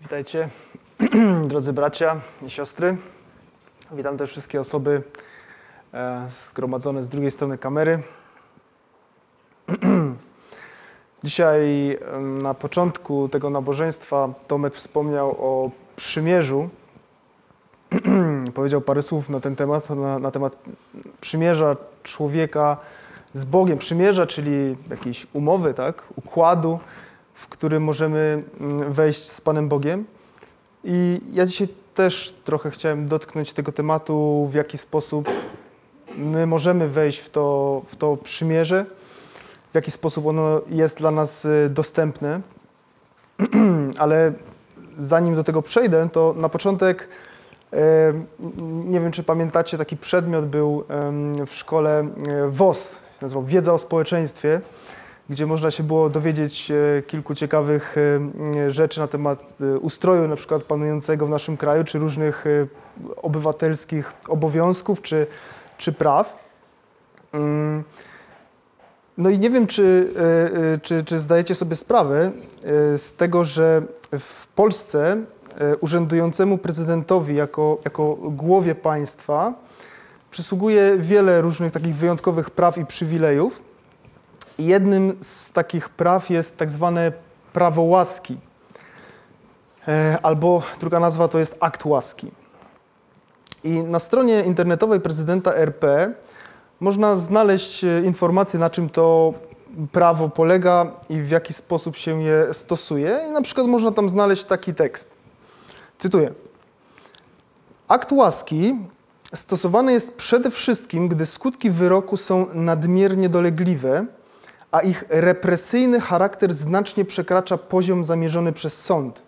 Witajcie, drodzy bracia i siostry. Witam też wszystkie osoby e, zgromadzone z drugiej strony kamery. Dzisiaj na początku tego nabożeństwa Tomek wspomniał o przymierzu. Powiedział parę słów na ten temat, na, na temat przymierza człowieka z Bogiem. Przymierza, czyli jakiejś umowy, tak? układu, w którym możemy mm, wejść z Panem Bogiem. I ja dzisiaj też trochę chciałem dotknąć tego tematu, w jaki sposób my możemy wejść w to, w to przymierze, w jaki sposób ono jest dla nas y, dostępne. Ale zanim do tego przejdę, to na początek e, nie wiem, czy pamiętacie, taki przedmiot był w szkole e, WOS, się nazywał Wiedza o społeczeństwie, gdzie można się było dowiedzieć e, kilku ciekawych e, rzeczy na temat e, ustroju na przykład panującego w naszym kraju, czy różnych obywatelskich obowiązków, czy, czy praw. Mm. No i nie wiem, czy, czy, czy zdajecie sobie sprawę z tego, że w Polsce urzędującemu prezydentowi jako, jako głowie państwa przysługuje wiele różnych takich wyjątkowych praw i przywilejów. Jednym z takich praw jest tak zwane prawo łaski, E, albo druga nazwa to jest akt łaski. I na stronie internetowej prezydenta RP można znaleźć e, informacje, na czym to prawo polega i w jaki sposób się je stosuje. I na przykład można tam znaleźć taki tekst. Cytuję. Akt łaski stosowany jest przede wszystkim, gdy skutki wyroku są nadmiernie dolegliwe, a ich represyjny charakter znacznie przekracza poziom zamierzony przez sąd,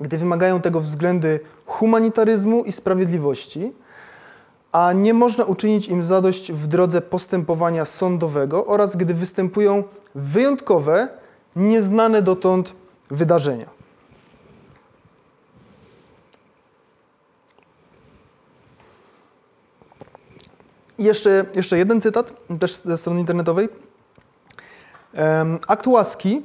gdy wymagają tego względy humanitaryzmu i sprawiedliwości, a nie można uczynić im zadość w drodze postępowania sądowego oraz gdy występują wyjątkowe, nieznane dotąd wydarzenia. Jeszcze, jeszcze jeden cytat, też ze strony internetowej. Akt łaski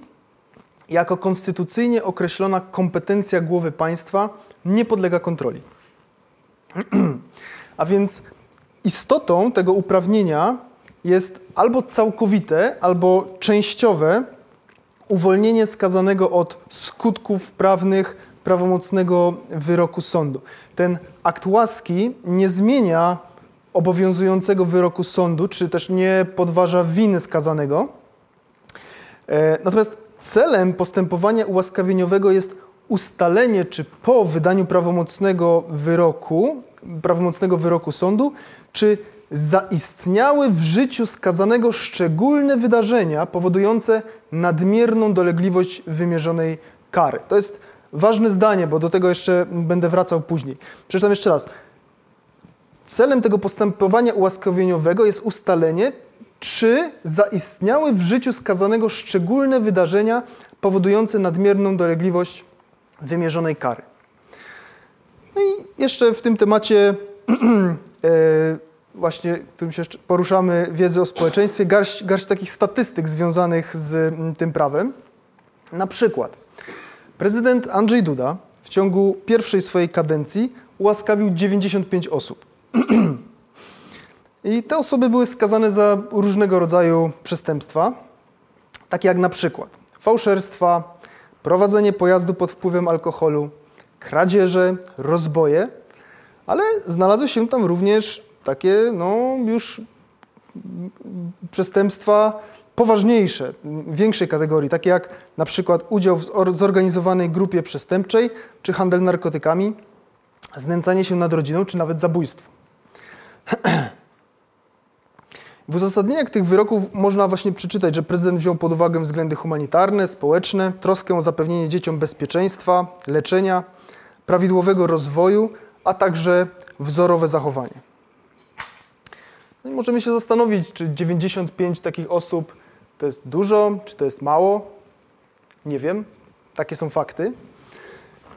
jako konstytucyjnie określona kompetencja głowy państwa nie podlega kontroli. A więc istotą tego uprawnienia jest albo całkowite, albo częściowe uwolnienie skazanego od skutków prawnych prawomocnego wyroku sądu. Ten akt łaski nie zmienia obowiązującego wyroku sądu, czy też nie podważa winy skazanego. E, Natomiast celem postępowania ułaskawieniowego jest ustalenie, czy po wydaniu prawomocnego wyroku, prawomocnego wyroku sądu, czy zaistniały w życiu skazanego szczególne wydarzenia powodujące nadmierną dolegliwość wymierzonej kary. To jest ważne zdanie, bo do tego jeszcze będę wracał później. Przeczytam jeszcze raz. Celem tego postępowania ułaskawieniowego jest ustalenie, czy zaistniały w życiu skazanego szczególne wydarzenia powodujące nadmierną dolegliwość wymierzonej kary. No i jeszcze w tym temacie, e, właśnie, którym się poruszamy, wiedzy o społeczeństwie, garść, garść takich statystyk związanych z mm, tym prawem. Na przykład, prezydent Andrzej Duda w ciągu pierwszej swojej kadencji ułaskawił 95 osób. I te osoby były skazane za różnego rodzaju przestępstwa, takie jak na przykład fałszerstwa, prowadzenie pojazdu pod wpływem alkoholu, kradzieże, rozboje, ale znalazły się tam również takie no, już przestępstwa poważniejsze, większej kategorii, takie jak na przykład udział w zor- zorganizowanej grupie przestępczej, czy handel narkotykami, znęcanie się nad rodziną, czy nawet zabójstwo. W uzasadnieniach tych wyroków można właśnie przeczytać, że prezydent wziął pod uwagę względy humanitarne, społeczne, troskę o zapewnienie dzieciom bezpieczeństwa, leczenia, prawidłowego rozwoju, a także wzorowe zachowanie. No i możemy się zastanowić, czy 95 takich osób to jest dużo, czy to jest mało. Nie wiem. Takie są fakty.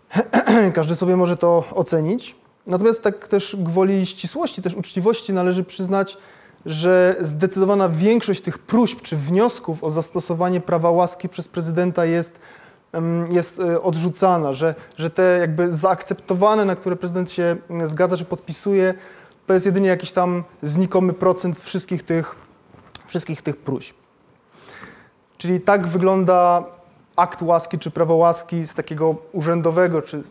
Każdy sobie może to ocenić. Natomiast tak też gwoli ścisłości, też uczciwości należy przyznać, że zdecydowana większość tych próśb czy wniosków o zastosowanie prawa łaski przez prezydenta jest jest e, odrzucana, że, że te jakby zaakceptowane, na które prezydent się zgadza, czy podpisuje, to jest jedynie jakiś tam znikomy procent wszystkich tych, wszystkich tych próśb. Czyli tak wygląda akt łaski czy prawo łaski z takiego urzędowego czy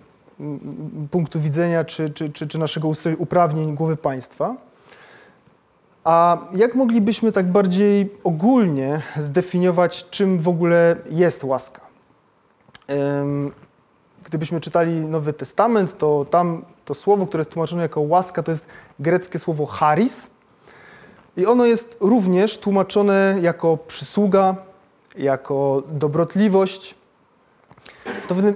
punktu widzenia czy, czy, czy, czy naszego uprawnień głowy państwa. A jak moglibyśmy tak bardziej ogólnie zdefiniować, czym w ogóle jest łaska? Gdybyśmy czytali Nowy Testament, to tam to słowo, które jest tłumaczone jako łaska, to jest greckie słowo charis. I ono jest również tłumaczone jako przysługa, jako dobrotliwość.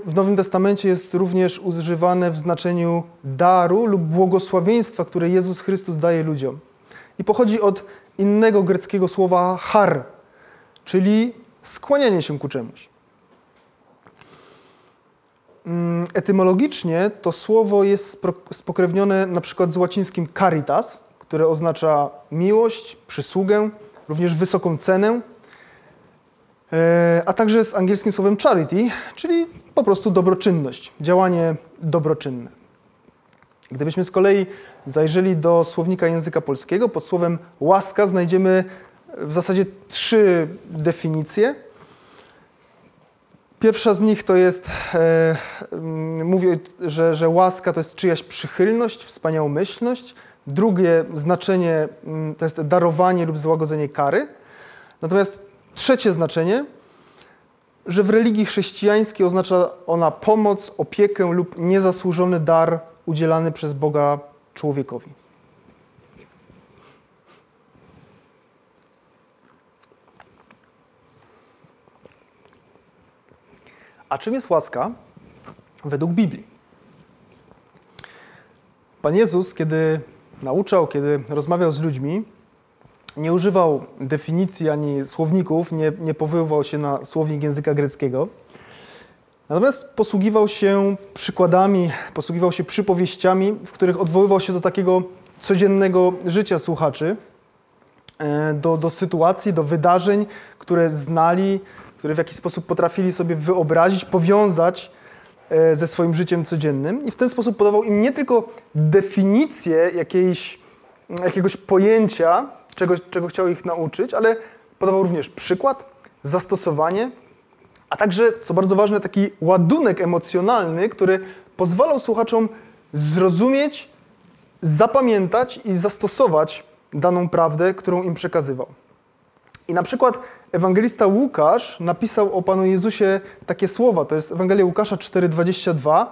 W Nowym Testamencie jest również używane w znaczeniu daru lub błogosławieństwa, które Jezus Chrystus daje ludziom. I pochodzi od innego greckiego słowa har, czyli skłanianie się ku czemuś. Mm, etymologicznie to słowo jest spokrewnione na przykład z łacińskim caritas, które oznacza miłość, przysługę, również wysoką cenę, e, a także z angielskim słowem charity, czyli po prostu dobroczynność, działanie dobroczynne. Gdybyśmy z kolei zajrzeli do słownika języka polskiego, pod słowem łaska znajdziemy w zasadzie trzy definicje. Pierwsza z nich to jest, e, mm, mówię, że, że łaska to jest czyjaś przychylność, wspaniałomyślność. Drugie znaczenie mm, to jest darowanie lub złagodzenie kary. Natomiast trzecie znaczenie, że w religii chrześcijańskiej oznacza ona pomoc, opiekę lub niezasłużony dar udzielany przez Boga człowiekowi. A czym jest łaska według Biblii? Pan Jezus, kiedy nauczał, kiedy rozmawiał z ludźmi, nie używał definicji ani słowników, nie, nie powoływał się na słownik języka greckiego. Natomiast posługiwał się przykładami, posługiwał się przypowieściami, w których odwoływał się do takiego codziennego życia słuchaczy, e, do, do sytuacji, do wydarzeń, które znali, które w jakiś sposób potrafili sobie wyobrazić, powiązać e, ze swoim życiem codziennym. I w ten sposób podawał im nie tylko definicję jakiejś, jakiegoś pojęcia, czegoś, czego chciał ich nauczyć, ale podawał również przykład, zastosowanie, a także, co bardzo ważne, taki ładunek emocjonalny, który pozwalał słuchaczom zrozumieć, zapamiętać i zastosować daną prawdę, którą im przekazywał. I na przykład ewangelista Łukasz napisał o Panu Jezusie takie słowa, to jest Ewangelia Łukasza 4,22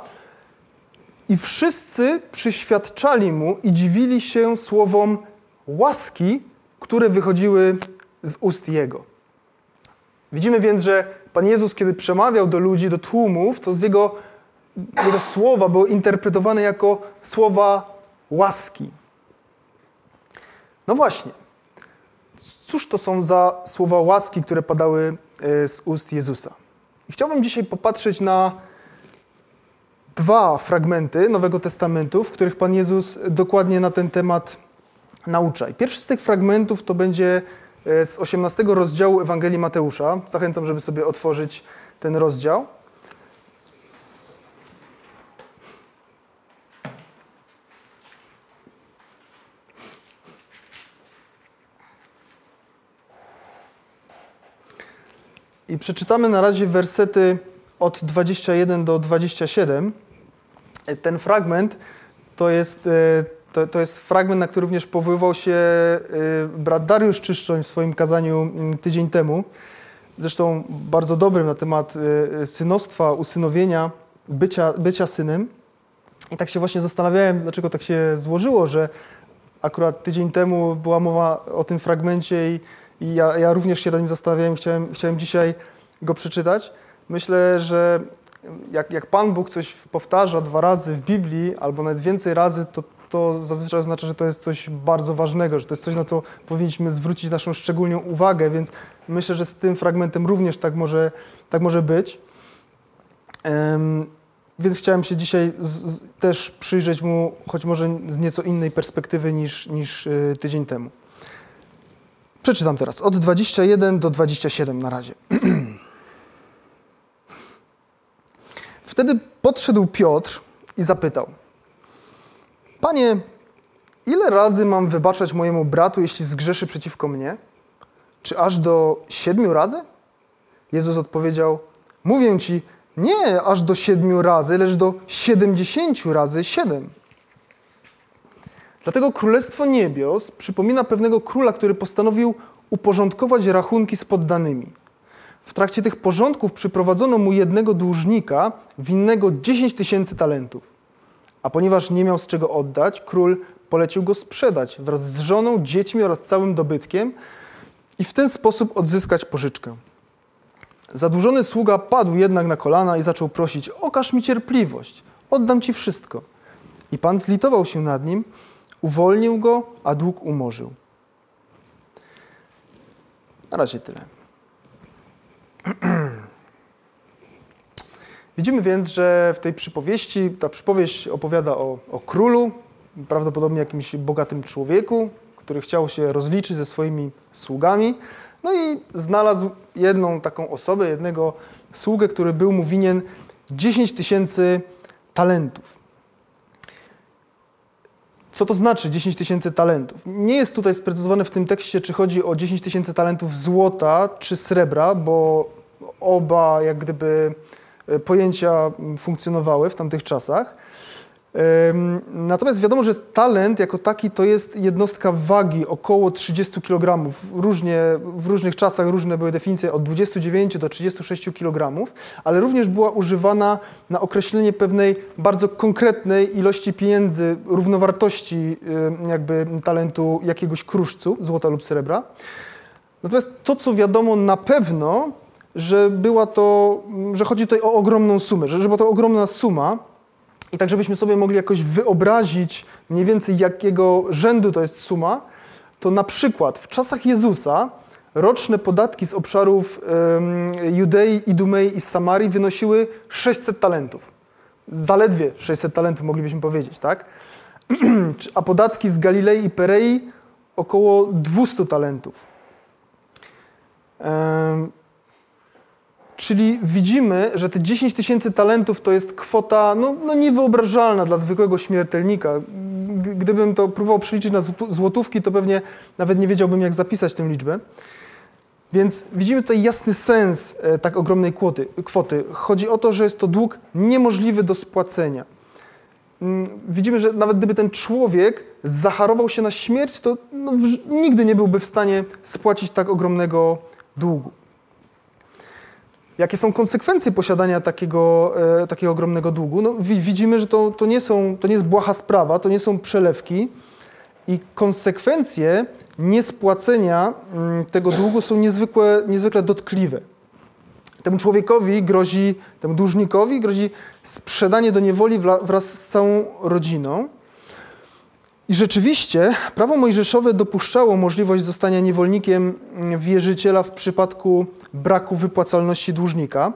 i wszyscy przyświadczali Mu i dziwili się słowom łaski, które wychodziły z ust Jego. Widzimy więc, że Pan Jezus, kiedy przemawiał do ludzi, do tłumów, to z Jego, jego słowa były interpretowane jako słowa łaski. No właśnie. Cóż to są za słowa łaski, które padały e, z ust Jezusa? I chciałbym dzisiaj popatrzeć na dwa fragmenty Nowego Testamentu, w których Pan Jezus dokładnie na ten temat naucza. I pierwszy z tych fragmentów to będzie z 18 rozdziału Ewangelii Mateusza. Zachęcam, żeby sobie otworzyć ten rozdział. I przeczytamy na razie wersety od 21 do 27. Ten fragment to jest, e, to, to jest fragment, na który również powoływał się e, brat Dariusz Czyszczoń w swoim kazaniu mm, tydzień temu. Zresztą bardzo dobrym na temat e, synostwa, usynowienia, bycia, bycia synem. I tak się właśnie zastanawiałem, dlaczego tak się złożyło, że akurat tydzień temu była mowa o tym fragmencie i i ja, ja również się nad nim zastanawiałem, chciałem, chciałem dzisiaj go przeczytać. Myślę, że jak, jak Pan Bóg coś powtarza dwa razy w Biblii, albo nawet więcej razy, to to zazwyczaj oznacza, że to jest coś bardzo ważnego, że to jest coś, na co powinniśmy zwrócić naszą szczególną uwagę, więc myślę, że z tym fragmentem również tak może, tak może być. Um, więc chciałem się dzisiaj z, z, też przyjrzeć mu, choć może z nieco innej perspektywy niż, niż y, tydzień temu. Przeczytam teraz od 21 do 27 na razie. Wtedy podszedł Piotr i zapytał: Panie, ile razy mam wybaczać mojemu bratu, jeśli zgrzeszy przeciwko mnie? Czy aż do siedmiu razy? Jezus odpowiedział: Mówię ci, nie aż do siedmiu razy, lecz do siedemdziesięciu razy siedem. Dlatego Królestwo Niebios przypomina pewnego króla, który postanowił uporządkować rachunki z poddanymi. W trakcie tych porządków przyprowadzono mu jednego dłużnika winnego 10 tysięcy talentów. A ponieważ nie miał z czego oddać, król polecił go sprzedać wraz z żoną, dziećmi oraz całym dobytkiem i w ten sposób odzyskać pożyczkę. Zadłużony sługa padł jednak na kolana i zaczął prosić: Okaż mi cierpliwość, oddam ci wszystko. I pan zlitował się nad nim, uwolnił go, a dług umorzył. Na razie tyle. Widzimy więc, że w tej przypowieści, ta przypowieść opowiada o, o królu, prawdopodobnie jakimś bogatym człowieku, który chciał się rozliczyć ze swoimi sługami. No i znalazł jedną taką osobę, jednego sługę, który był mu winien 10 tysięcy talentów. Co to znaczy 10 tysięcy talentów? Nie jest tutaj sprecyzowane w tym tekście, czy chodzi o 10 tysięcy talentów złota czy srebra, bo oba jak gdyby pojęcia funkcjonowały w tamtych czasach. Natomiast wiadomo, że talent jako taki to jest jednostka wagi około 30 kg. Różnie, w różnych czasach różne były definicje od 29 do 36 kg, ale również była używana na określenie pewnej bardzo konkretnej ilości pieniędzy, równowartości jakby talentu jakiegoś kruszcu, złota lub srebra. Natomiast to, co wiadomo na pewno, że była to, że chodzi tutaj o ogromną sumę, że, że była to ogromna suma, i tak, żebyśmy sobie mogli jakoś wyobrazić mniej więcej jakiego rzędu to jest suma, to na przykład w czasach Jezusa roczne podatki z obszarów um, Judei, Idumei i Samarii wynosiły 600 talentów. Zaledwie 600 talentów moglibyśmy powiedzieć, tak? A podatki z Galilei i Perei około 200 talentów. Czyli widzimy, że te 10 tysięcy talentów to jest kwota no, no niewyobrażalna dla zwykłego śmiertelnika. Gdybym to próbował przeliczyć na złotówki, to pewnie nawet nie wiedziałbym, jak zapisać tę liczbę. Więc widzimy tutaj jasny sens e, tak ogromnej kwoty, kwoty. Chodzi o to, że jest to dług niemożliwy do spłacenia. Mm, widzimy, że nawet gdyby ten człowiek zaharował się na śmierć, to no, nigdy nie byłby w stanie spłacić tak ogromnego długu. Jakie są konsekwencje posiadania takiego, e, takiego ogromnego długu? No, widzimy, że to, to, nie są, to nie jest błaha sprawa, to nie są przelewki i konsekwencje niespłacenia mm, tego długu są niezwykle, niezwykle dotkliwe. Temu człowiekowi grozi, temu dłużnikowi grozi sprzedanie do niewoli wraz z całą rodziną. I rzeczywiście prawo mojżeszowe dopuszczało możliwość zostania niewolnikiem wierzyciela w przypadku braku wypłacalności dłużnika.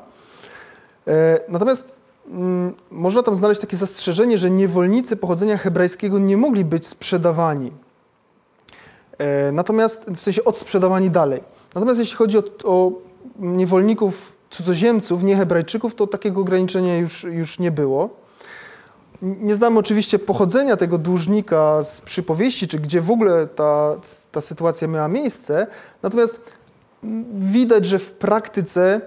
E, natomiast mm, można tam znaleźć takie zastrzeżenie, że niewolnicy pochodzenia hebrajskiego nie mogli być sprzedawani. E, natomiast w sensie odsprzedawani dalej. Natomiast jeśli chodzi o, o niewolników cudzoziemców, nie Hebrajczyków, to takiego ograniczenia już, już nie było. Nie znamy oczywiście pochodzenia tego dłużnika z przypowieści, czy gdzie w ogóle ta, ta sytuacja miała miejsce, natomiast widać, że w praktyce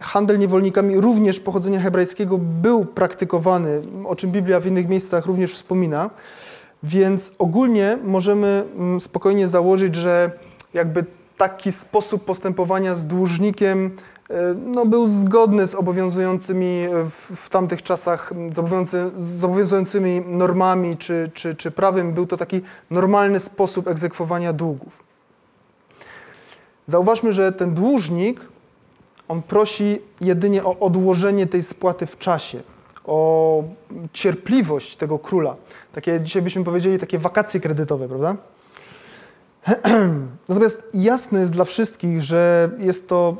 handel niewolnikami również pochodzenia hebrajskiego był praktykowany, o czym Biblia w innych miejscach również wspomina. Więc ogólnie możemy mm, spokojnie założyć, że jakby taki sposób postępowania z dłużnikiem no, był zgodny z obowiązującymi e, w, w tamtych czasach, z, obowiązującymi normami czy, czy, czy prawem. Był to taki normalny sposób egzekwowania długów. Zauważmy, że ten dłużnik, on prosi jedynie o odłożenie tej spłaty w czasie, o cierpliwość tego króla. Takie, dzisiaj byśmy powiedzieli, takie wakacje kredytowe, prawda? Natomiast jasne jest dla wszystkich, że jest to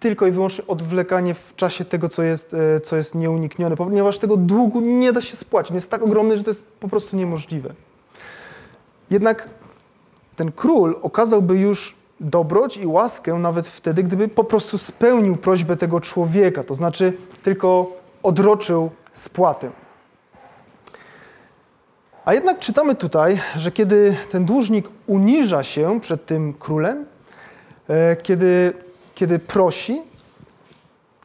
tylko i wyłącznie odwlekanie w czasie tego, co jest, e, co jest nieuniknione, ponieważ tego długu nie da się spłacić. Jest tak ogromny, że to jest po prostu niemożliwe. Jednak ten król okazałby już dobroć i łaskę nawet wtedy, gdyby po prostu spełnił prośbę tego człowieka, to znaczy tylko odroczył spłatę. A jednak czytamy tutaj, że kiedy ten dłużnik uniża się przed tym królem, e, kiedy, kiedy prosi,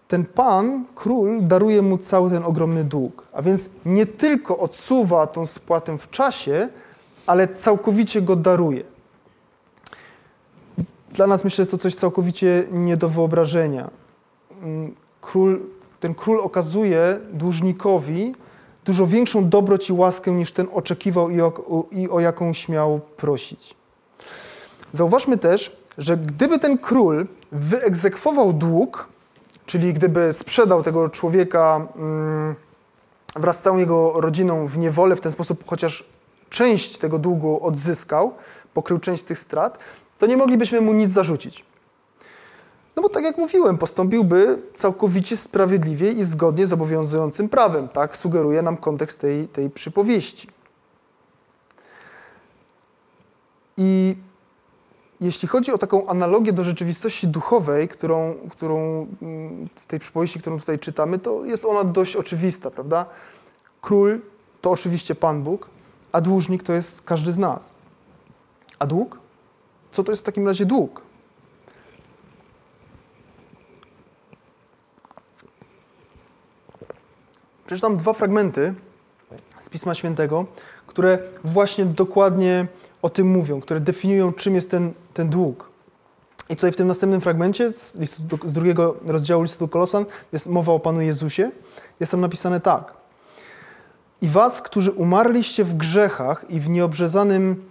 ten pan, król, daruje mu cały ten ogromny dług. A więc nie tylko odsuwa tą spłatę w czasie, ale całkowicie go daruje. Dla nas myślę, że to coś całkowicie nie do wyobrażenia. Mm, król, ten król okazuje dłużnikowi dużo większą dobroć i łaskę niż ten oczekiwał i o, i o jaką śmiał prosić. Zauważmy też, że gdyby ten król wyegzekwował dług, czyli gdyby sprzedał tego człowieka mm, wraz z całą jego rodziną w niewolę, w ten sposób chociaż część tego długu odzyskał, pokrył część tych strat, to nie moglibyśmy mu nic zarzucić. No bo tak jak mówiłem, postąpiłby całkowicie sprawiedliwie i zgodnie z obowiązującym prawem. Tak sugeruje nam kontekst tej, tej przypowieści. I jeśli chodzi o taką analogię do rzeczywistości duchowej, którą, którą mm, w tej przypowieści, którą tutaj czytamy, to jest ona dość oczywista, prawda? Król to oczywiście Pan Bóg, a dłużnik to jest każdy z nas. A dług? Co to jest w takim razie dług? Przeczytam dwa fragmenty z Pisma Świętego, które właśnie dokładnie o tym mówią, które definiują, czym jest ten, ten dług. I tutaj w tym następnym fragmencie z, listu, z drugiego rozdziału listu do Kolosan jest mowa o Panu Jezusie. Jest tam napisane tak. I was, którzy umarliście w grzechach i w nieobrzezanym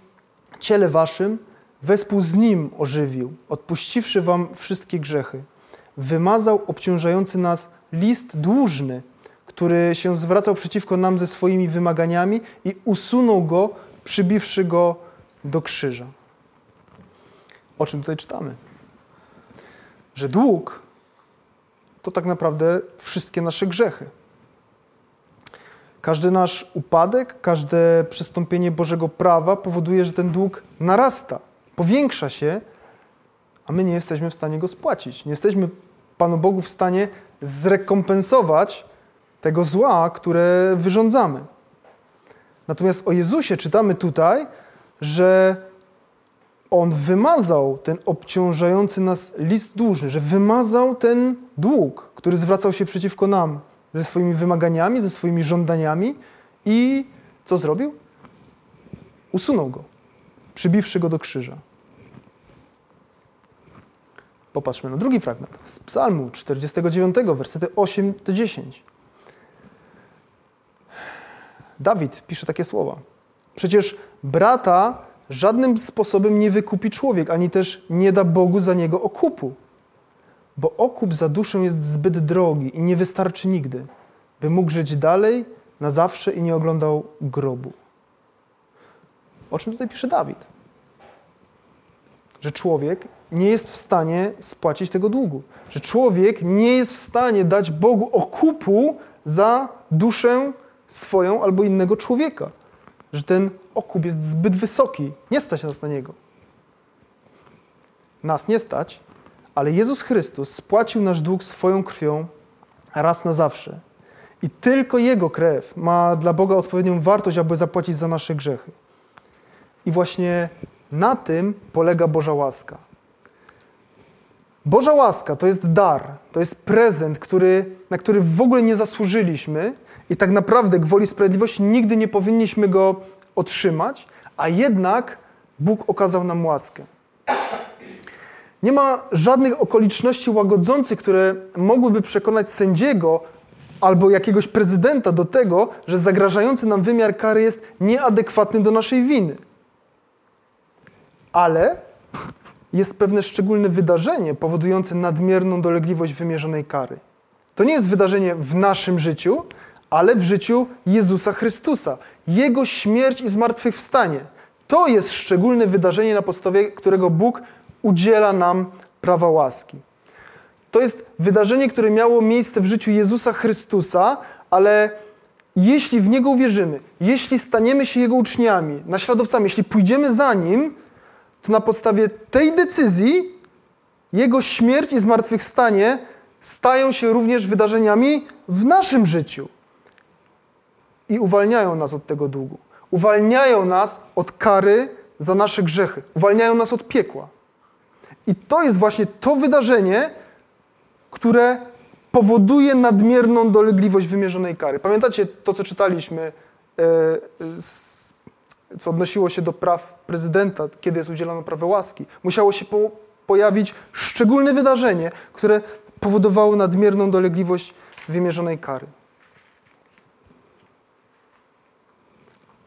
ciele waszym, wespół z Nim ożywił, odpuściwszy wam wszystkie grzechy. Wymazał obciążający nas list dłużny, który się zwracał przeciwko nam ze swoimi wymaganiami i usunął go, przybiwszy go do krzyża. O czym tutaj czytamy? Że dług to tak naprawdę wszystkie nasze grzechy. Każdy nasz upadek, każde przestąpienie Bożego prawa powoduje, że ten dług narasta, powiększa się, a my nie jesteśmy w stanie go spłacić. Nie jesteśmy Panu Bogu w stanie zrekompensować tego zła, które wyrządzamy. Natomiast o Jezusie czytamy tutaj, że On wymazał ten obciążający nas list dłużny, że wymazał ten dług, który zwracał się przeciwko nam ze swoimi wymaganiami, ze swoimi żądaniami i co zrobił? Usunął go, przybiwszy go do krzyża. Popatrzmy na drugi fragment z Psalmu 49, wersety 8 do 10. Dawid pisze takie słowa. Przecież brata żadnym sposobem nie wykupi człowiek, ani też nie da Bogu za niego okupu. Bo okup za duszę jest zbyt drogi i nie wystarczy nigdy, by mógł żyć dalej na zawsze i nie oglądał grobu. O czym tutaj pisze Dawid? Że człowiek nie jest w stanie spłacić tego długu. Że człowiek nie jest w stanie dać Bogu okupu za duszę swoją albo innego człowieka. Że ten okup jest zbyt wysoki. Nie stać nas na niego. Nas nie stać, ale Jezus Chrystus spłacił nasz dług swoją krwią raz na zawsze. I tylko Jego krew ma dla Boga odpowiednią wartość, aby zapłacić za nasze grzechy. I właśnie na tym polega Boża łaska. Boża łaska to jest dar, to jest prezent, który, na który w ogóle nie zasłużyliśmy i tak naprawdę gwoli sprawiedliwości nigdy nie powinniśmy go otrzymać, a jednak Bóg okazał nam łaskę. Nie ma żadnych okoliczności łagodzących, które mogłyby przekonać sędziego albo jakiegoś prezydenta do tego, że zagrażający nam wymiar kary jest nieadekwatny do naszej winy. Ale jest pewne szczególne wydarzenie powodujące nadmierną dolegliwość wymierzonej kary. To nie jest wydarzenie w naszym życiu, ale w życiu Jezusa Chrystusa. Jego śmierć i zmartwychwstanie. To jest szczególne wydarzenie, na podstawie którego Bóg udziela nam prawa łaski. To jest wydarzenie, które miało miejsce w życiu Jezusa Chrystusa, ale jeśli w Niego uwierzymy, jeśli staniemy się Jego uczniami, naśladowcami, jeśli pójdziemy za Nim, to na podstawie tej decyzji Jego śmierć i zmartwychwstanie stają się również wydarzeniami w naszym życiu i uwalniają nas od tego długu. Uwalniają nas od kary za nasze grzechy, uwalniają nas od piekła. I to jest właśnie to wydarzenie, które powoduje nadmierną dolegliwość wymierzonej kary. Pamiętacie to, co czytaliśmy, e, co odnosiło się do praw prezydenta, kiedy jest udzielano prawa łaski? Musiało się po, pojawić szczególne wydarzenie, które powodowało nadmierną dolegliwość wymierzonej kary.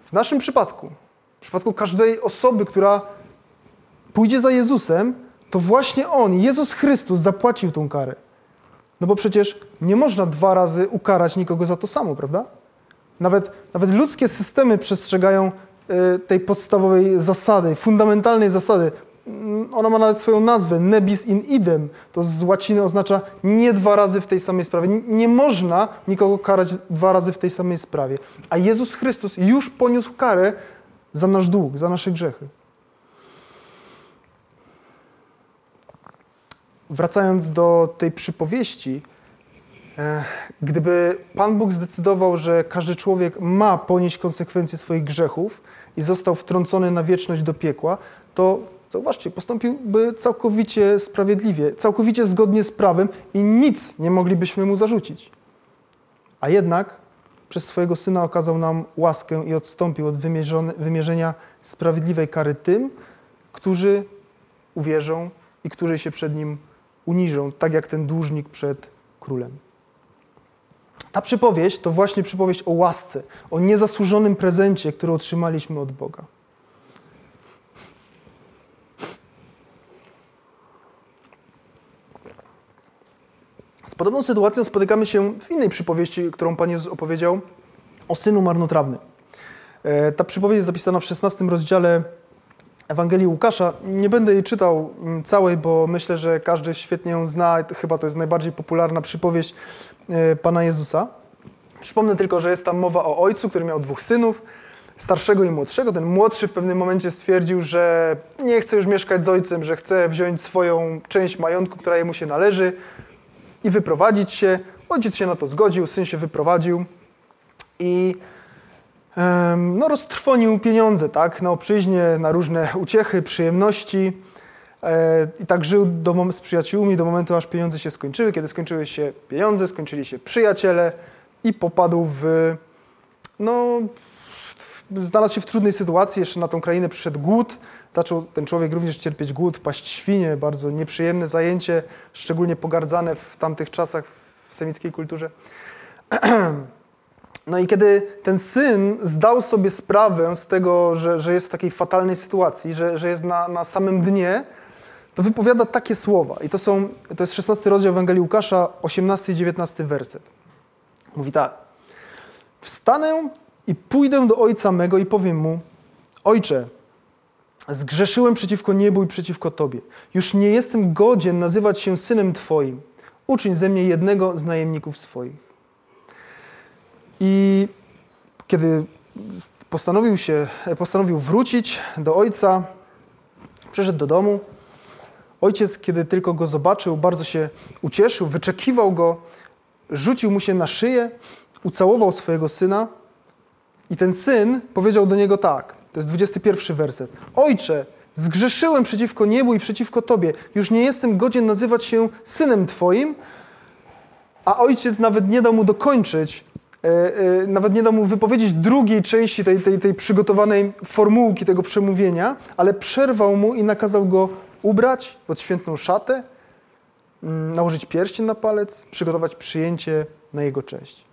W naszym przypadku, w przypadku każdej osoby, która pójdzie za Jezusem, to właśnie On, Jezus Chrystus, zapłacił tą karę. No bo przecież nie można dwa razy ukarać nikogo za to samo, prawda? Nawet, nawet ludzkie systemy przestrzegają y, tej podstawowej zasady, fundamentalnej zasady. Mm, ona ma nawet swoją nazwę, nebis in idem. To z łaciny oznacza nie dwa razy w tej samej sprawie. Nie można nikogo karać dwa razy w tej samej sprawie. A Jezus Chrystus już poniósł karę za nasz dług, za nasze grzechy. Wracając do tej przypowieści, e, gdyby Pan Bóg zdecydował, że każdy człowiek ma ponieść konsekwencje swoich grzechów i został wtrącony na wieczność do piekła, to zauważcie, postąpiłby całkowicie sprawiedliwie, całkowicie zgodnie z prawem i nic nie moglibyśmy mu zarzucić. A jednak przez swojego Syna okazał nam łaskę i odstąpił od wymierzenia sprawiedliwej kary tym, którzy uwierzą i którzy się przed Nim uniżą, tak jak ten dłużnik przed królem. Ta przypowieść to właśnie przypowieść o łasce, o niezasłużonym prezencie, który otrzymaliśmy od Boga. Z podobną sytuacją spotykamy się w innej przypowieści, którą Pan Jezus opowiedział o synu marnotrawnym. E, ta przypowieść jest zapisana w 16 rozdziale Ewangelii Łukasza. Nie będę jej czytał mm, całej, bo myślę, że każdy świetnie ją zna. Chyba to jest najbardziej popularna przypowieść e, Pana Jezusa. Przypomnę tylko, że jest tam mowa o ojcu, który miał dwóch synów, starszego i młodszego. Ten młodszy w pewnym momencie stwierdził, że nie chce już mieszkać z ojcem, że chce wziąć swoją część majątku, która jemu się należy i wyprowadzić się. Ojciec się na to zgodził, syn się wyprowadził i no, roztrwonił pieniądze tak, na obczyźnie, na różne uciechy, przyjemności. E, I tak żył do, z przyjaciółmi do momentu, aż pieniądze się skończyły. Kiedy skończyły się pieniądze, skończyli się przyjaciele i popadł w. No, znalazł się w trudnej sytuacji. Jeszcze na tą krainę przyszedł głód. Zaczął ten człowiek również cierpieć głód, paść świnie. Bardzo nieprzyjemne zajęcie, szczególnie pogardzane w tamtych czasach w semickiej kulturze. No i kiedy ten syn zdał sobie sprawę z tego, że, że jest w takiej fatalnej sytuacji, że, że jest na, na samym dnie, to wypowiada takie słowa. I to, są, to jest 16 rozdział Ewangelii Łukasza, 18 i 19 werset. Mówi tak. Wstanę i pójdę do ojca mego i powiem mu, ojcze, zgrzeszyłem przeciwko niebu i przeciwko Tobie. Już nie jestem godzien nazywać się synem Twoim. Uczyń ze mnie jednego z najemników swoich. I kiedy postanowił się, postanowił wrócić do ojca, przyszedł do domu. Ojciec, kiedy tylko go zobaczył, bardzo się ucieszył, wyczekiwał go, rzucił mu się na szyję, ucałował swojego syna. I ten syn powiedział do niego tak, to jest 21 werset. Ojcze, zgrzeszyłem przeciwko niebu i przeciwko Tobie. Już nie jestem godzien nazywać się synem Twoim. A ojciec nawet nie dał mu dokończyć E, e, nawet nie dał mu wypowiedzieć drugiej części tej, tej, tej przygotowanej formułki tego przemówienia, ale przerwał mu i nakazał go ubrać w odświętną szatę, mm, nałożyć pierścień na palec, przygotować przyjęcie na jego cześć.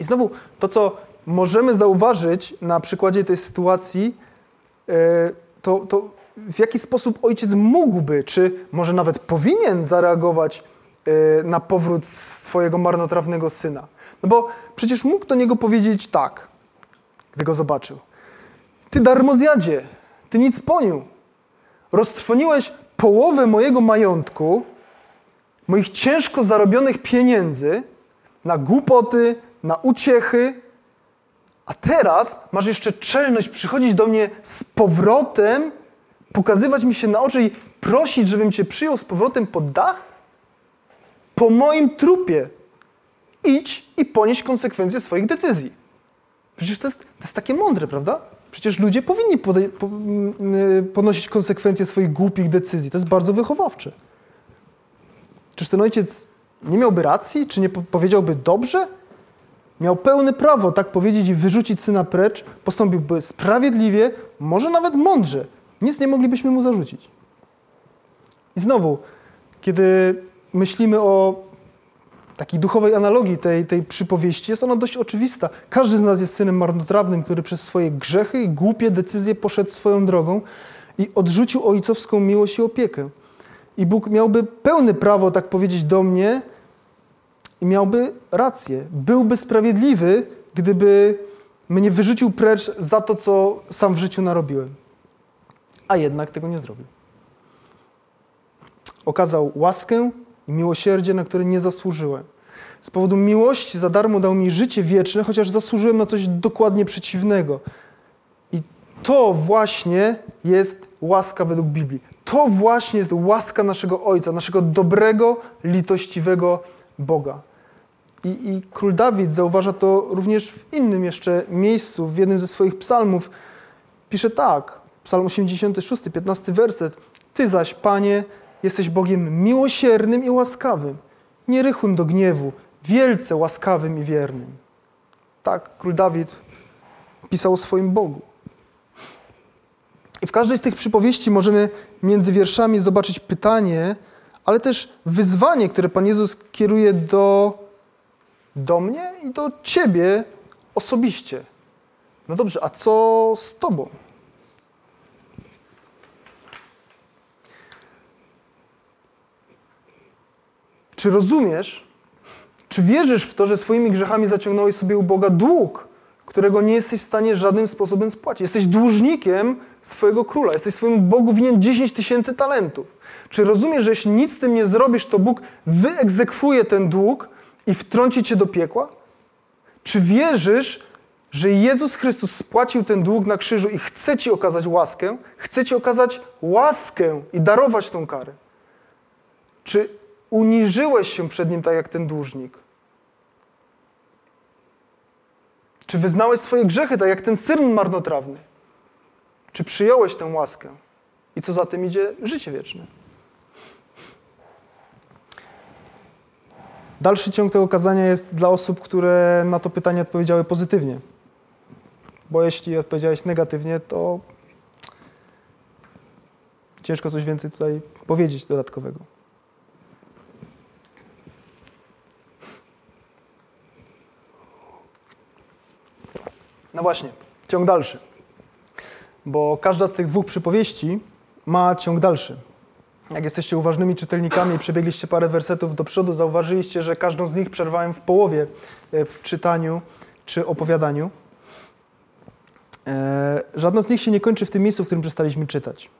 I znowu to, co możemy zauważyć na przykładzie tej sytuacji, e, to, to w jaki sposób ojciec mógłby, czy może nawet powinien zareagować na powrót swojego marnotrawnego syna. No bo przecież mógł do niego powiedzieć tak, gdy go zobaczył. Ty darmozjadzie, ty nic ponił. Roztrwoniłeś połowę mojego majątku, moich ciężko zarobionych pieniędzy na głupoty, na uciechy, a teraz masz jeszcze czelność przychodzić do mnie z powrotem, pokazywać mi się na oczy i prosić, żebym cię przyjął z powrotem pod dach? po moim trupie idź i ponieść konsekwencje swoich decyzji. Przecież to jest, to jest takie mądre, prawda? Przecież ludzie powinni podej- po, mm, ponosić konsekwencje swoich głupich decyzji. To jest bardzo wychowawcze. Czyż ten ojciec nie miałby racji? Czy nie po- powiedziałby dobrze? Miał pełne prawo tak powiedzieć i wyrzucić syna precz, postąpiłby sprawiedliwie, może nawet mądrze. Nic nie moglibyśmy mu zarzucić. I znowu, kiedy myślimy o takiej duchowej analogii tej, tej przypowieści, jest ona dość oczywista. Każdy z nas jest synem marnotrawnym, który przez swoje grzechy i głupie decyzje poszedł swoją drogą i odrzucił ojcowską miłość i opiekę. I Bóg miałby pełne prawo tak powiedzieć do mnie i miałby rację. Byłby sprawiedliwy, gdyby mnie wyrzucił precz za to, co sam w życiu narobiłem. A jednak tego nie zrobił. Okazał łaskę i miłosierdzie, na które nie zasłużyłem. Z powodu miłości za darmo dał mi życie wieczne, chociaż zasłużyłem na coś dokładnie przeciwnego. I to właśnie jest łaska według Biblii. To właśnie jest łaska naszego Ojca, naszego dobrego, litościwego Boga. I, I król Dawid zauważa to również w innym jeszcze miejscu, w jednym ze swoich psalmów. Pisze tak, psalm 86, 15 werset. Ty zaś, Panie, jesteś Bogiem miłosiernym i łaskawym, nierychłym do gniewu, wielce łaskawym i wiernym. Tak król Dawid pisał o swoim Bogu. I w każdej z tych przypowieści możemy między wierszami zobaczyć pytanie, ale też wyzwanie, które Pan Jezus kieruje do, do mnie i do Ciebie osobiście. No dobrze, a co z Tobą? Czy rozumiesz, czy wierzysz w to, że swoimi grzechami zaciągnąłeś sobie u Boga dług, którego nie jesteś w stanie żadnym sposobem spłacić? Jesteś dłużnikiem swojego króla, jesteś swojemu Bogu winien 10 tysięcy talentów. Czy rozumiesz, że jeśli nic z tym nie zrobisz, to Bóg wyegzekwuje ten dług i wtrąci cię do piekła? Czy wierzysz, że Jezus Chrystus spłacił ten dług na krzyżu i chce ci okazać łaskę? Chce ci okazać łaskę i darować tą karę? Czy uniżyłeś się przed Nim tak jak ten dłużnik? Czy wyznałeś swoje grzechy tak jak ten syn marnotrawny? Czy przyjąłeś tę łaskę? I co za tym idzie? Życie wieczne. Dalszy ciąg tego kazania jest dla osób, które na to pytanie odpowiedziały pozytywnie. Bo jeśli odpowiedziałeś negatywnie, to ciężko coś więcej tutaj powiedzieć dodatkowego. No właśnie, ciąg dalszy. Bo każda z tych dwóch przypowieści ma ciąg dalszy. Jak jesteście uważnymi czytelnikami i przebiegliście parę wersetów do przodu, zauważyliście, że każdą z nich przerwałem w połowie e, w czytaniu czy opowiadaniu. E, żadna z nich się nie kończy w tym miejscu, w którym przestaliśmy czytać.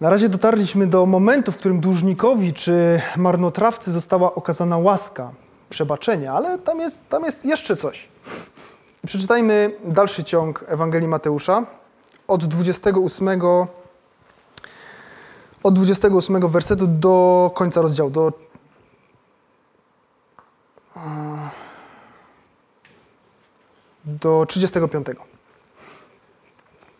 Na razie dotarliśmy do momentu, w którym dłużnikowi czy marnotrawcy została okazana łaska, przebaczenia, ale tam jest, tam jest jeszcze coś. Przeczytajmy dalszy ciąg Ewangelii Mateusza od 28, od 28 wersetu do końca rozdziału, do do 35.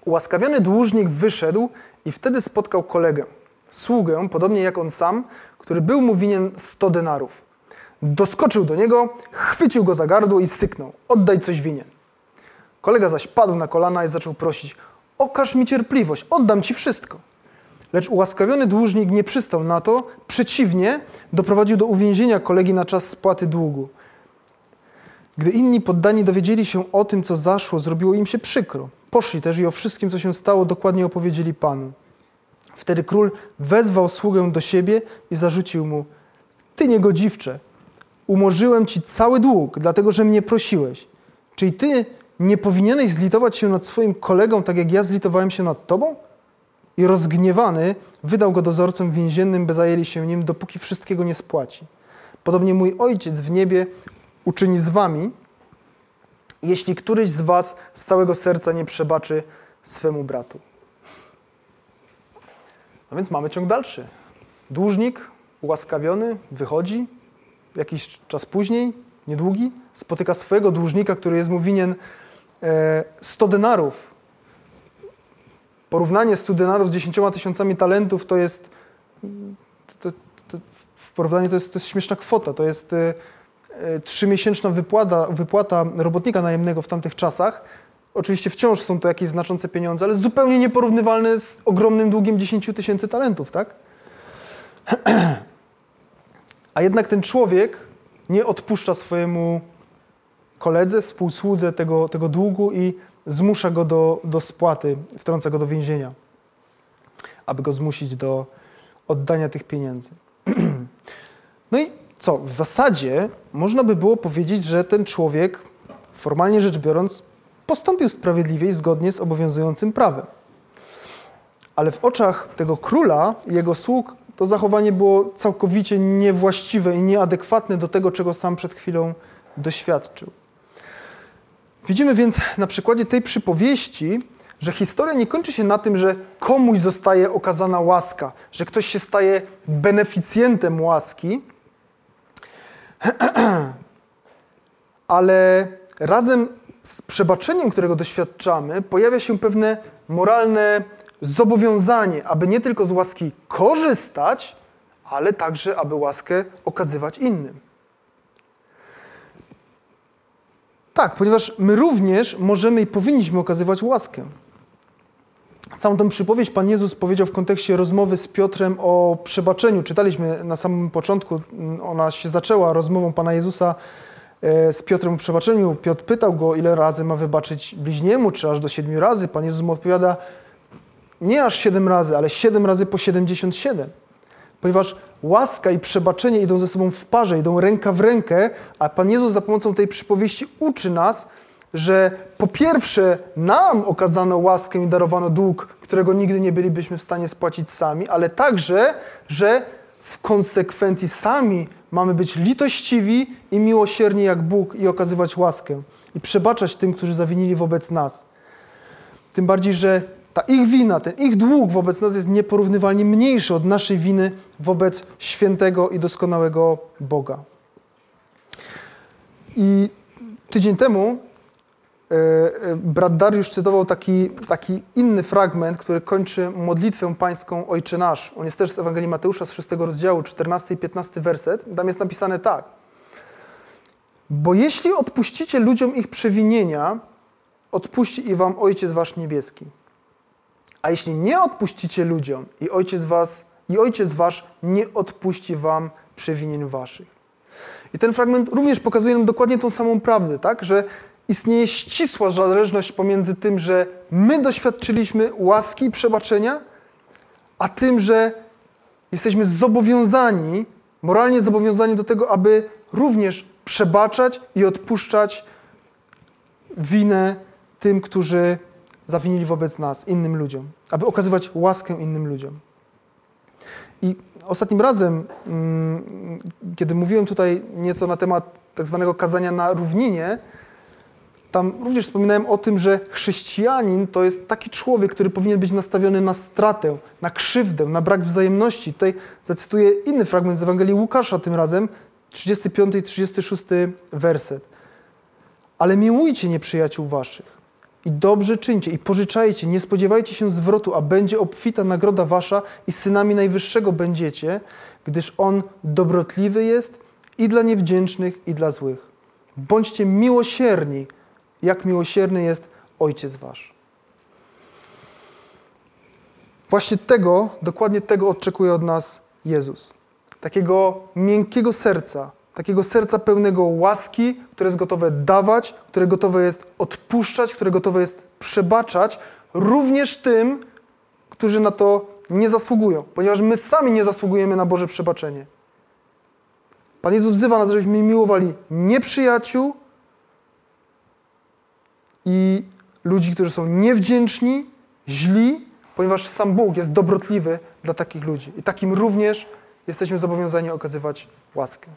Ułaskawiony dłużnik wyszedł i wtedy spotkał kolegę, sługę, podobnie jak on sam, który był mu winien 100 denarów. Doskoczył do niego, chwycił go za gardło i syknął. Oddaj coś winien. Kolega zaś padł na kolana i zaczął prosić: Okaż mi cierpliwość, oddam ci wszystko. Lecz ułaskawiony dłużnik nie przystał na to, przeciwnie, doprowadził do uwięzienia kolegi na czas spłaty długu. Gdy inni poddani dowiedzieli się o tym, co zaszło, zrobiło im się przykro. Poszli też i o wszystkim, co się stało, dokładnie opowiedzieli Panu. Wtedy król wezwał sługę do siebie i zarzucił mu: Ty niegodziwcze, umorzyłem ci cały dług, dlatego że mnie prosiłeś. Czyli ty nie powinieneś zlitować się nad swoim kolegą, tak jak ja zlitowałem się nad tobą? I rozgniewany wydał go dozorcom więziennym, by zajęli się nim, dopóki wszystkiego nie spłaci. Podobnie mój ojciec w niebie uczyni z wami, jeśli któryś z was z całego serca nie przebaczy swemu bratu. No więc mamy ciąg dalszy. Dłużnik ułaskawiony, wychodzi, jakiś czas później, niedługi, spotyka swojego dłużnika, który jest mu winien 100 e, denarów. Porównanie 100 denarów z 10 tysiącami talentów to jest, to, to, w porównaniu to jest, to jest śmieszna kwota. To jest e, e, trzymiesięczna wypłata, wypłata robotnika najemnego w tamtych czasach. Oczywiście wciąż są to jakieś znaczące pieniądze, ale zupełnie nieporównywalne z ogromnym długiem 10 tysięcy talentów, tak? A jednak ten człowiek nie odpuszcza swojemu koledze, współsłudze tego, tego długu i zmusza go do, do spłaty, wtrąca go do więzienia, aby go zmusić do oddania tych pieniędzy. No i co? W zasadzie można by było powiedzieć, że ten człowiek, formalnie rzecz biorąc, postąpił sprawiedliwie i zgodnie z obowiązującym prawem. Ale w oczach tego króla i jego sług to zachowanie było całkowicie niewłaściwe i nieadekwatne do tego, czego sam przed chwilą doświadczył. Widzimy więc na przykładzie tej przypowieści, że historia nie kończy się na tym, że komuś zostaje okazana łaska, że ktoś się staje beneficjentem łaski, ale razem z przebaczeniem, którego doświadczamy, pojawia się pewne moralne zobowiązanie, aby nie tylko z łaski korzystać, ale także, aby łaskę okazywać innym. Tak, ponieważ my również możemy i powinniśmy okazywać łaskę. Całą tę przypowieść Pan Jezus powiedział w kontekście rozmowy z Piotrem o przebaczeniu. Czytaliśmy na samym początku, ona się zaczęła rozmową Pana Jezusa e, z Piotrem o przebaczeniu. Piotr pytał go, ile razy ma wybaczyć bliźniemu, czy aż do siedmiu razy. Pan Jezus mu odpowiada, nie aż siedem razy, ale siedem razy po siedemdziesiąt siedem. Ponieważ łaska i przebaczenie idą ze sobą w parze, idą ręka w rękę, a Pan Jezus za pomocą tej przypowieści uczy nas, że po pierwsze nam okazano łaskę i darowano dług, którego nigdy nie bylibyśmy w stanie spłacić sami, ale także, że w konsekwencji sami mamy być litościwi i miłosierni jak Bóg i okazywać łaskę i przebaczać tym, którzy zawinili wobec nas. Tym bardziej, że ta ich wina, ten ich dług wobec nas jest nieporównywalnie mniejszy od naszej winy wobec świętego i doskonałego Boga. I tydzień temu e, e, brat Dariusz cytował taki, taki inny fragment, który kończy modlitwę pańską Ojcze Nasz. On jest też z Ewangelii Mateusza z 6 rozdziału, 14 i 15 werset. Tam jest napisane tak. Bo jeśli odpuścicie ludziom ich przewinienia, odpuści i wam Ojciec Wasz Niebieski. A jeśli nie odpuścicie ludziom i ojciec was i ojciec wasz nie odpuści wam przewinień waszych. I ten fragment również pokazuje nam dokładnie tą samą prawdę, tak? Że istnieje ścisła zależność pomiędzy tym, że my doświadczyliśmy łaski i przebaczenia, a tym, że jesteśmy zobowiązani, moralnie zobowiązani do tego, aby również przebaczać i odpuszczać winę tym, którzy zawinili wobec nas, innym ludziom, aby okazywać łaskę innym ludziom. I ostatnim razem, mm, kiedy mówiłem tutaj nieco na temat tak zwanego kazania na równinie, tam również wspominałem o tym, że chrześcijanin to jest taki człowiek, który powinien być nastawiony na stratę, na krzywdę, na brak wzajemności. Tutaj zacytuję inny fragment z Ewangelii Łukasza tym razem, 35 i 36 werset. Ale miłujcie nieprzyjaciół waszych i dobrze czyńcie i pożyczajcie, nie spodziewajcie się zwrotu, a będzie obfita nagroda wasza i synami Najwyższego będziecie, gdyż On dobrotliwy jest i dla niewdzięcznych, i dla złych. Bądźcie miłosierni, jak miłosierny jest Ojciec wasz. Właśnie tego, dokładnie tego oczekuje od nas Jezus. Takiego miękkiego serca, takiego serca pełnego łaski, które jest gotowe dawać, które gotowe jest odpuszczać, które gotowe jest przebaczać, również tym, którzy na to nie zasługują, ponieważ my sami nie zasługujemy na Boże przebaczenie. Pan Jezus wzywa nas, żebyśmy miłowali nieprzyjaciół i ludzi, którzy są niewdzięczni, źli, ponieważ sam Bóg jest dobrotliwy dla takich ludzi. I takim również jesteśmy zobowiązani okazywać łaskę.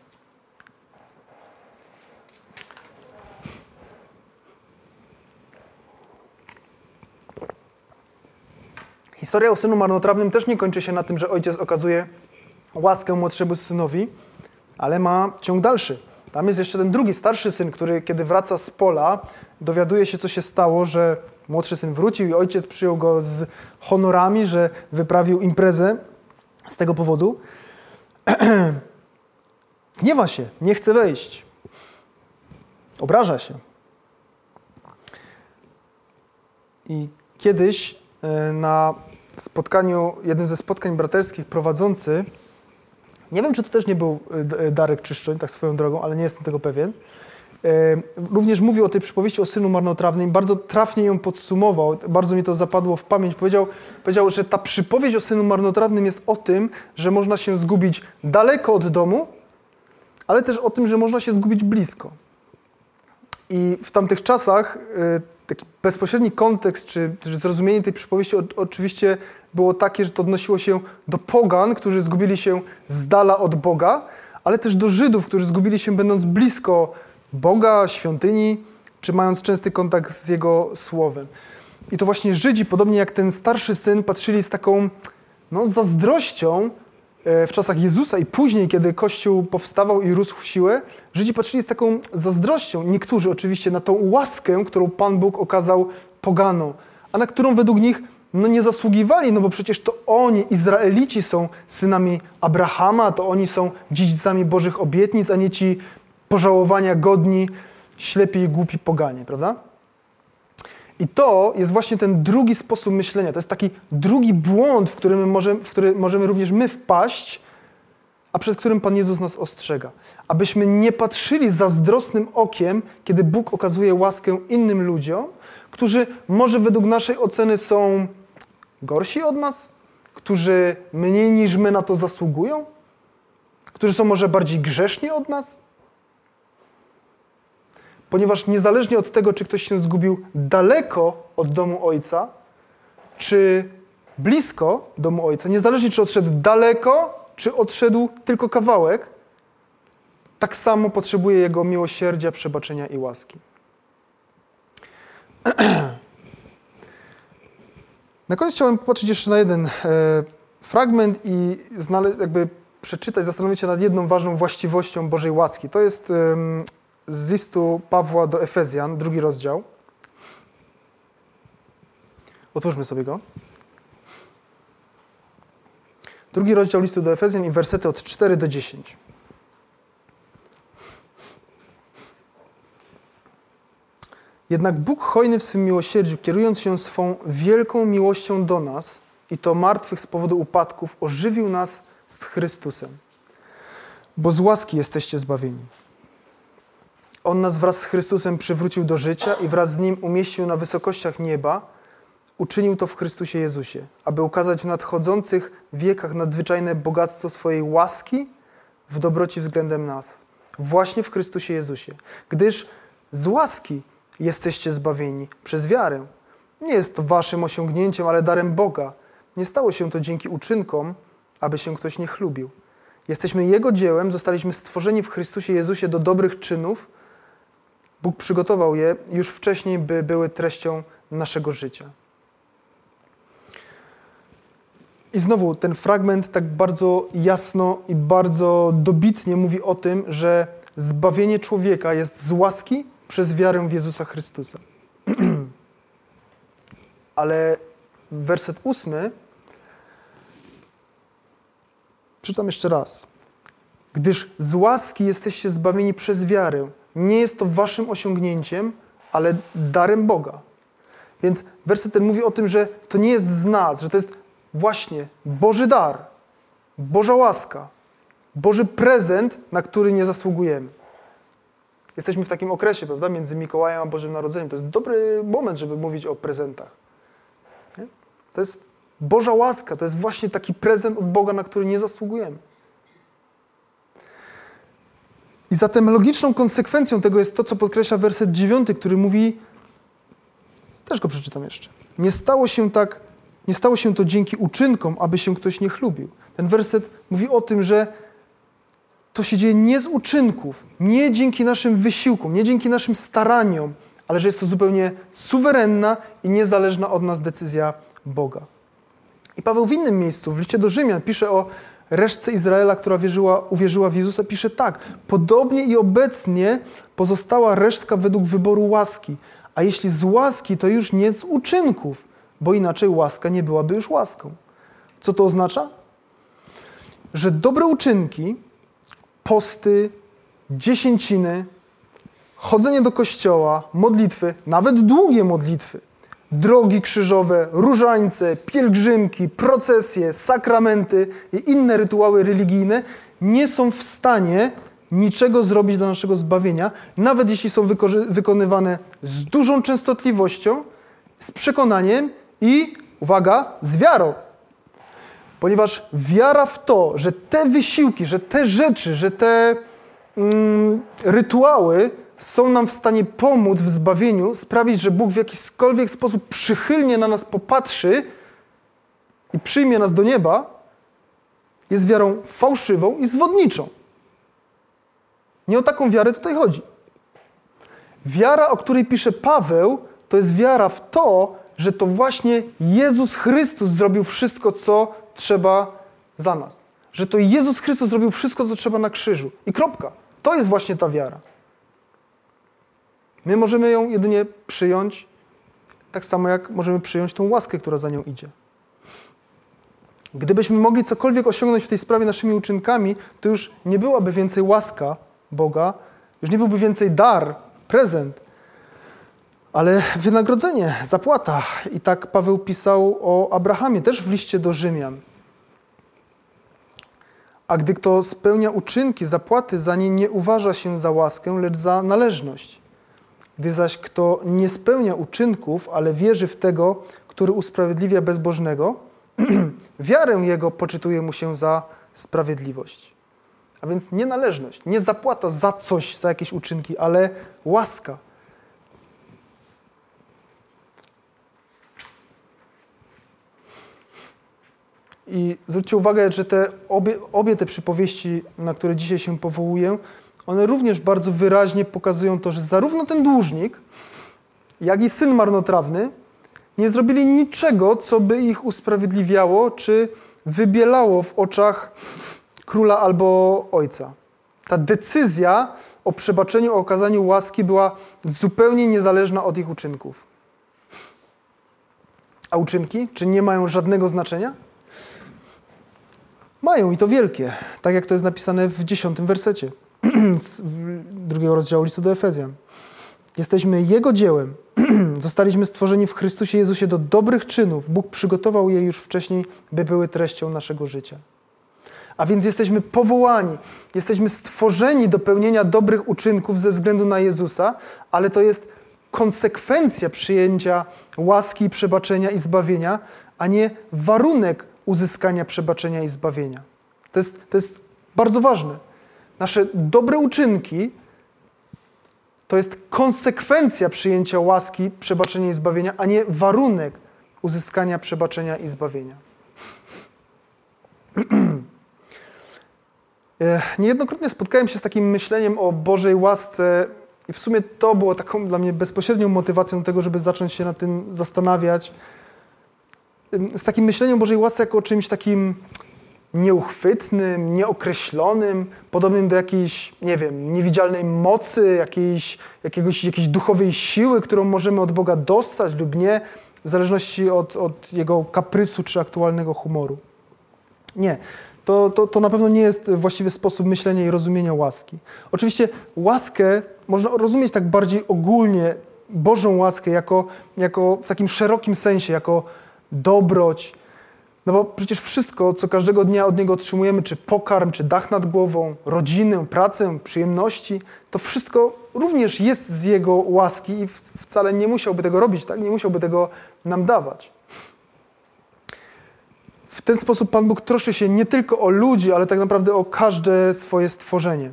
Historia o synu marnotrawnym też nie kończy się na tym, że ojciec okazuje łaskę młodszemu synowi, ale ma ciąg dalszy. Tam jest jeszcze ten drugi, starszy syn, który kiedy wraca z pola, dowiaduje się, co się stało, że młodszy syn wrócił i ojciec przyjął go z honorami, że wyprawił imprezę z tego powodu. Gniewa się, nie chce wejść. Obraża się. I kiedyś e, na spotkaniu, jednym ze spotkań braterskich prowadzący, nie wiem, czy to też nie był e, e, Darek Czyszczoń, tak swoją drogą, ale nie jestem tego pewien, również mówił o tej przypowieści o synu marnotrawnym, bardzo trafnie ją podsumował, bardzo mi to zapadło w pamięć. Powiedział, powiedział, że ta przypowieść o synu marnotrawnym jest o tym, że można się zgubić daleko od domu, ale też o tym, że można się zgubić blisko. I w tamtych czasach taki bezpośredni kontekst, czy, czy zrozumienie tej przypowieści o, oczywiście było takie, że to odnosiło się do pogan, którzy zgubili się z dala od Boga, ale też do Żydów, którzy zgubili się będąc blisko Boga, świątyni, czy mając częsty kontakt z Jego Słowem. I to właśnie Żydzi, podobnie jak ten starszy syn, patrzyli z taką no, zazdrością w czasach Jezusa i później, kiedy Kościół powstawał i rósł w siłę, Żydzi patrzyli z taką zazdrością, niektórzy oczywiście, na tą łaskę, którą Pan Bóg okazał poganom, a na którą według nich no, nie zasługiwali, no bo przecież to oni, Izraelici, są synami Abrahama, to oni są dziedzicami Bożych obietnic, a nie ci pożałowania godni, ślepi i głupi poganie, prawda? I to jest właśnie ten drugi sposób myślenia. To jest taki drugi błąd, w, którym możemy, w który możemy również my wpaść, a przed którym Pan Jezus nas ostrzega. Abyśmy nie patrzyli zazdrosnym okiem, kiedy Bóg okazuje łaskę innym ludziom, którzy może według naszej oceny są gorsi od nas, którzy mniej niż my na to zasługują, którzy są może bardziej grzeszni od nas ponieważ niezależnie od tego, czy ktoś się zgubił daleko od domu ojca, czy blisko domu ojca, niezależnie czy odszedł daleko, czy odszedł tylko kawałek, tak samo potrzebuje jego miłosierdzia, przebaczenia i łaski. Na koniec chciałem popatrzeć jeszcze na jeden e, fragment i jakby przeczytać, zastanowić się nad jedną ważną właściwością Bożej łaski. To jest z listu Pawła do Efezjan, drugi rozdział. Otwórzmy sobie go. Drugi rozdział listu do Efezjan i wersety od 4 do 10. Jednak Bóg hojny w swym miłosierdziu, kierując się swą wielką miłością do nas, i to martwych z powodu upadków, ożywił nas z Chrystusem. Bo z łaski jesteście zbawieni. On nas wraz z Chrystusem przywrócił do życia i wraz z Nim umieścił na wysokościach nieba. Uczynił to w Chrystusie Jezusie, aby ukazać w nadchodzących wiekach nadzwyczajne bogactwo swojej łaski w dobroci względem nas. Właśnie w Chrystusie Jezusie. Gdyż z łaski jesteście zbawieni przez wiarę. Nie jest to waszym osiągnięciem, ale darem Boga. Nie stało się to dzięki uczynkom, aby się ktoś nie chlubił. Jesteśmy Jego dziełem, zostaliśmy stworzeni w Chrystusie Jezusie do dobrych czynów, Bóg przygotował je już wcześniej, by były treścią naszego życia. I znowu ten fragment tak bardzo jasno i bardzo dobitnie mówi o tym, że zbawienie człowieka jest z łaski przez wiarę w Jezusa Chrystusa. Ale werset ósmy przeczytam jeszcze raz. Gdyż z łaski jesteście zbawieni przez wiarę, nie jest to waszym osiągnięciem, ale darem Boga. Więc werset ten mówi o tym, że to nie jest z nas, że to jest właśnie Boży dar, Boża łaska, Boży prezent, na który nie zasługujemy. Jesteśmy w takim okresie, prawda, między Mikołajem a Bożym Narodzeniem. To jest dobry moment, żeby mówić o prezentach. Nie? To jest Boża łaska, to jest właśnie taki prezent od Boga, na który nie zasługujemy. I zatem logiczną konsekwencją tego jest to, co podkreśla werset 9, który mówi, też go przeczytam jeszcze. Nie stało się tak, nie stało się to dzięki uczynkom, aby się ktoś nie chlubił. Ten werset mówi o tym, że to się dzieje nie z uczynków, nie dzięki naszym wysiłkom, nie dzięki naszym staraniom, ale że jest to zupełnie suwerenna i niezależna od nas decyzja Boga. I Paweł w innym miejscu, w liście do Rzymian, pisze o resztce Izraela, która wierzyła, uwierzyła w Jezusa, pisze tak: Podobnie i obecnie pozostała resztka według wyboru łaski. A jeśli z łaski, to już nie z uczynków, bo inaczej łaska nie byłaby już łaską. Co to oznacza? Że dobre uczynki, posty, dziesięciny, chodzenie do kościoła, modlitwy, nawet długie modlitwy, drogi krzyżowe, różańce, pielgrzymki, procesje, sakramenty i inne rytuały religijne nie są w stanie niczego zrobić dla naszego zbawienia, nawet jeśli są wykonywane z dużą częstotliwością, z przekonaniem i, uwaga, z wiarą. Ponieważ wiara w to, że te wysiłki, że te rzeczy, że te mm, rytuały są nam w stanie pomóc w zbawieniu, sprawić, że Bóg w jakikolwiek sposób przychylnie na nas popatrzy i przyjmie nas do nieba, jest wiarą fałszywą i zwodniczą. Nie o taką wiarę tutaj chodzi. Wiara, o której pisze Paweł, to jest wiara w to, że to właśnie Jezus Chrystus zrobił wszystko, co trzeba za nas. Że to Jezus Chrystus zrobił wszystko, co trzeba na krzyżu. I kropka. To jest właśnie ta wiara. My możemy ją jedynie przyjąć, tak samo jak możemy przyjąć tą łaskę, która za nią idzie. Gdybyśmy mogli cokolwiek osiągnąć w tej sprawie naszymi uczynkami, to już nie byłaby więcej łaska Boga, już nie byłby więcej dar, prezent, ale wynagrodzenie, zapłata. I tak Paweł pisał o Abrahamie, też w liście do Rzymian. A gdy kto spełnia uczynki, zapłaty za nie nie uważa się za łaskę, lecz za należność. Gdy zaś kto nie spełnia uczynków, ale wierzy w tego, który usprawiedliwia bezbożnego, wiarę jego poczytuje mu się za sprawiedliwość. A więc nie należność, nie zapłata za coś, za jakieś uczynki, ale łaska. I zwróćcie uwagę, że te obie, obie te przypowieści, na które dzisiaj się powołuję, one również bardzo wyraźnie pokazują to, że zarówno ten dłużnik, jak i syn marnotrawny nie zrobili niczego, co by ich usprawiedliwiało czy wybielało w oczach króla albo ojca. Ta decyzja o przebaczeniu, o okazaniu łaski była zupełnie niezależna od ich uczynków. A uczynki, czy nie mają żadnego znaczenia? Mają i to wielkie, tak jak to jest napisane w dziesiątym wersecie z drugiego rozdziału listu do Efezjan. Jesteśmy Jego dziełem. Zostaliśmy stworzeni w Chrystusie Jezusie do dobrych czynów. Bóg przygotował je już wcześniej, by były treścią naszego życia. A więc jesteśmy powołani, jesteśmy stworzeni do pełnienia dobrych uczynków ze względu na Jezusa, ale to jest konsekwencja przyjęcia łaski, przebaczenia i zbawienia, a nie warunek uzyskania przebaczenia i zbawienia. To jest, to jest bardzo ważne. Nasze dobre uczynki to jest konsekwencja przyjęcia łaski, przebaczenia i zbawienia, a nie warunek uzyskania przebaczenia i zbawienia. E, niejednokrotnie spotkałem się z takim myśleniem o Bożej łasce i w sumie to było taką dla mnie bezpośrednią motywacją tego, żeby zacząć się nad tym zastanawiać. Z takim myśleniem o Bożej łasce jako o czymś takim nieuchwytnym, nieokreślonym, podobnym do jakiejś, nie wiem, niewidzialnej mocy, jakiejś, jakiegoś, jakiejś duchowej siły, którą możemy od Boga dostać lub nie, w zależności od, od Jego kaprysu czy aktualnego humoru. Nie to, to, to na pewno nie jest właściwy sposób myślenia i rozumienia łaski. Oczywiście łaskę można rozumieć tak bardziej ogólnie, Bożą łaskę, jako, jako w takim szerokim sensie, jako dobroć. No bo przecież wszystko, co każdego dnia od Niego otrzymujemy, czy pokarm, czy dach nad głową, rodzinę, pracę, przyjemności, to wszystko również jest z Jego łaski i wcale nie musiałby tego robić, tak? nie musiałby tego nam dawać. W ten sposób Pan Bóg troszczy się nie tylko o ludzi, ale tak naprawdę o każde swoje stworzenie,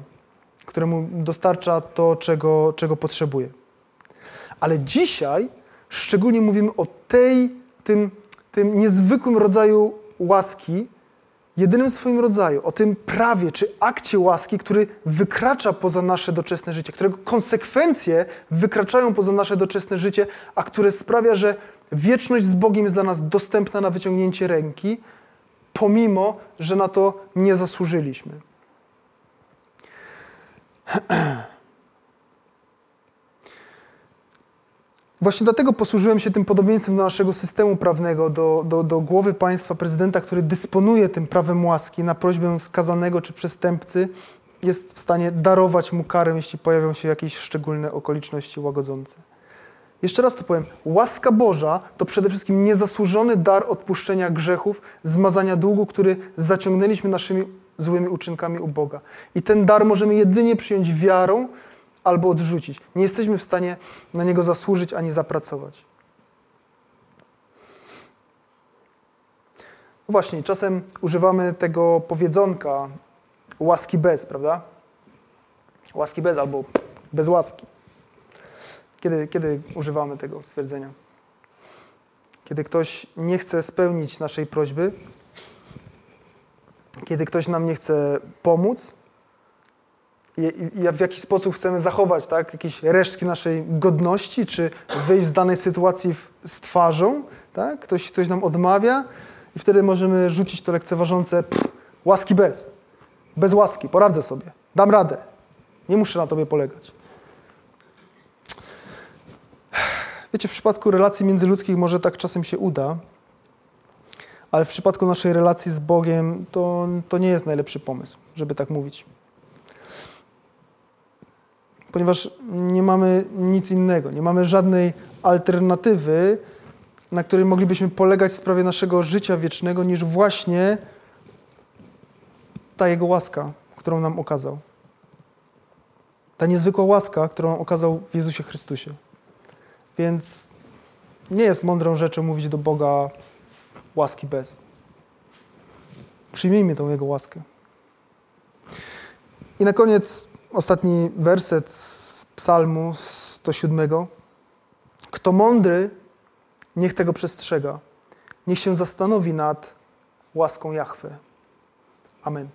któremu dostarcza to, czego, czego potrzebuje. Ale dzisiaj szczególnie mówimy o tej, tym, tym niezwykłym rodzaju łaski, jedynym swoim rodzaju, o tym prawie czy akcie łaski, który wykracza poza nasze doczesne życie, którego konsekwencje wykraczają poza nasze doczesne życie, a które sprawia, że wieczność z Bogiem jest dla nas dostępna na wyciągnięcie ręki, pomimo że na to nie zasłużyliśmy. Właśnie dlatego posłużyłem się tym podobieństwem do naszego systemu prawnego, do, do, do głowy państwa, prezydenta, który dysponuje tym prawem łaski na prośbę skazanego czy przestępcy, jest w stanie darować mu karę, jeśli pojawią się jakieś szczególne okoliczności łagodzące. Jeszcze raz to powiem. Łaska Boża to przede wszystkim niezasłużony dar odpuszczenia grzechów, zmazania długu, który zaciągnęliśmy naszymi złymi uczynkami u Boga. I ten dar możemy jedynie przyjąć wiarą albo odrzucić. Nie jesteśmy w stanie na niego zasłużyć ani zapracować. No właśnie, czasem używamy tego powiedzonka łaski bez, prawda? Łaski bez albo bez łaski. Kiedy, kiedy używamy tego stwierdzenia? Kiedy ktoś nie chce spełnić naszej prośby, kiedy ktoś nam nie chce pomóc i, w jaki sposób chcemy zachować tak, jakieś resztki naszej godności, czy wyjść z danej sytuacji w, z twarzą, tak? ktoś, ktoś nam odmawia i wtedy możemy rzucić to lekceważące pff, łaski bez. Bez łaski, poradzę sobie, dam radę, nie muszę na tobie polegać. Wiecie, w przypadku relacji międzyludzkich może tak czasem się uda, ale w przypadku naszej relacji z Bogiem to, to nie jest najlepszy pomysł, żeby tak mówić. Ponieważ nie mamy nic innego, nie mamy żadnej alternatywy, na której moglibyśmy polegać w sprawie naszego życia wiecznego, niż właśnie ta Jego łaska, którą nam okazał. Ta niezwykła łaska, którą okazał w Jezusie Chrystusie. Więc nie jest mądrą rzeczą mówić do Boga łaski bez. Przyjmijmy tą Jego łaskę. I na koniec ostatni werset z Psalmu 107. Kto mądry, niech tego przestrzega. Niech się zastanowi nad łaską Jahwe. Amen.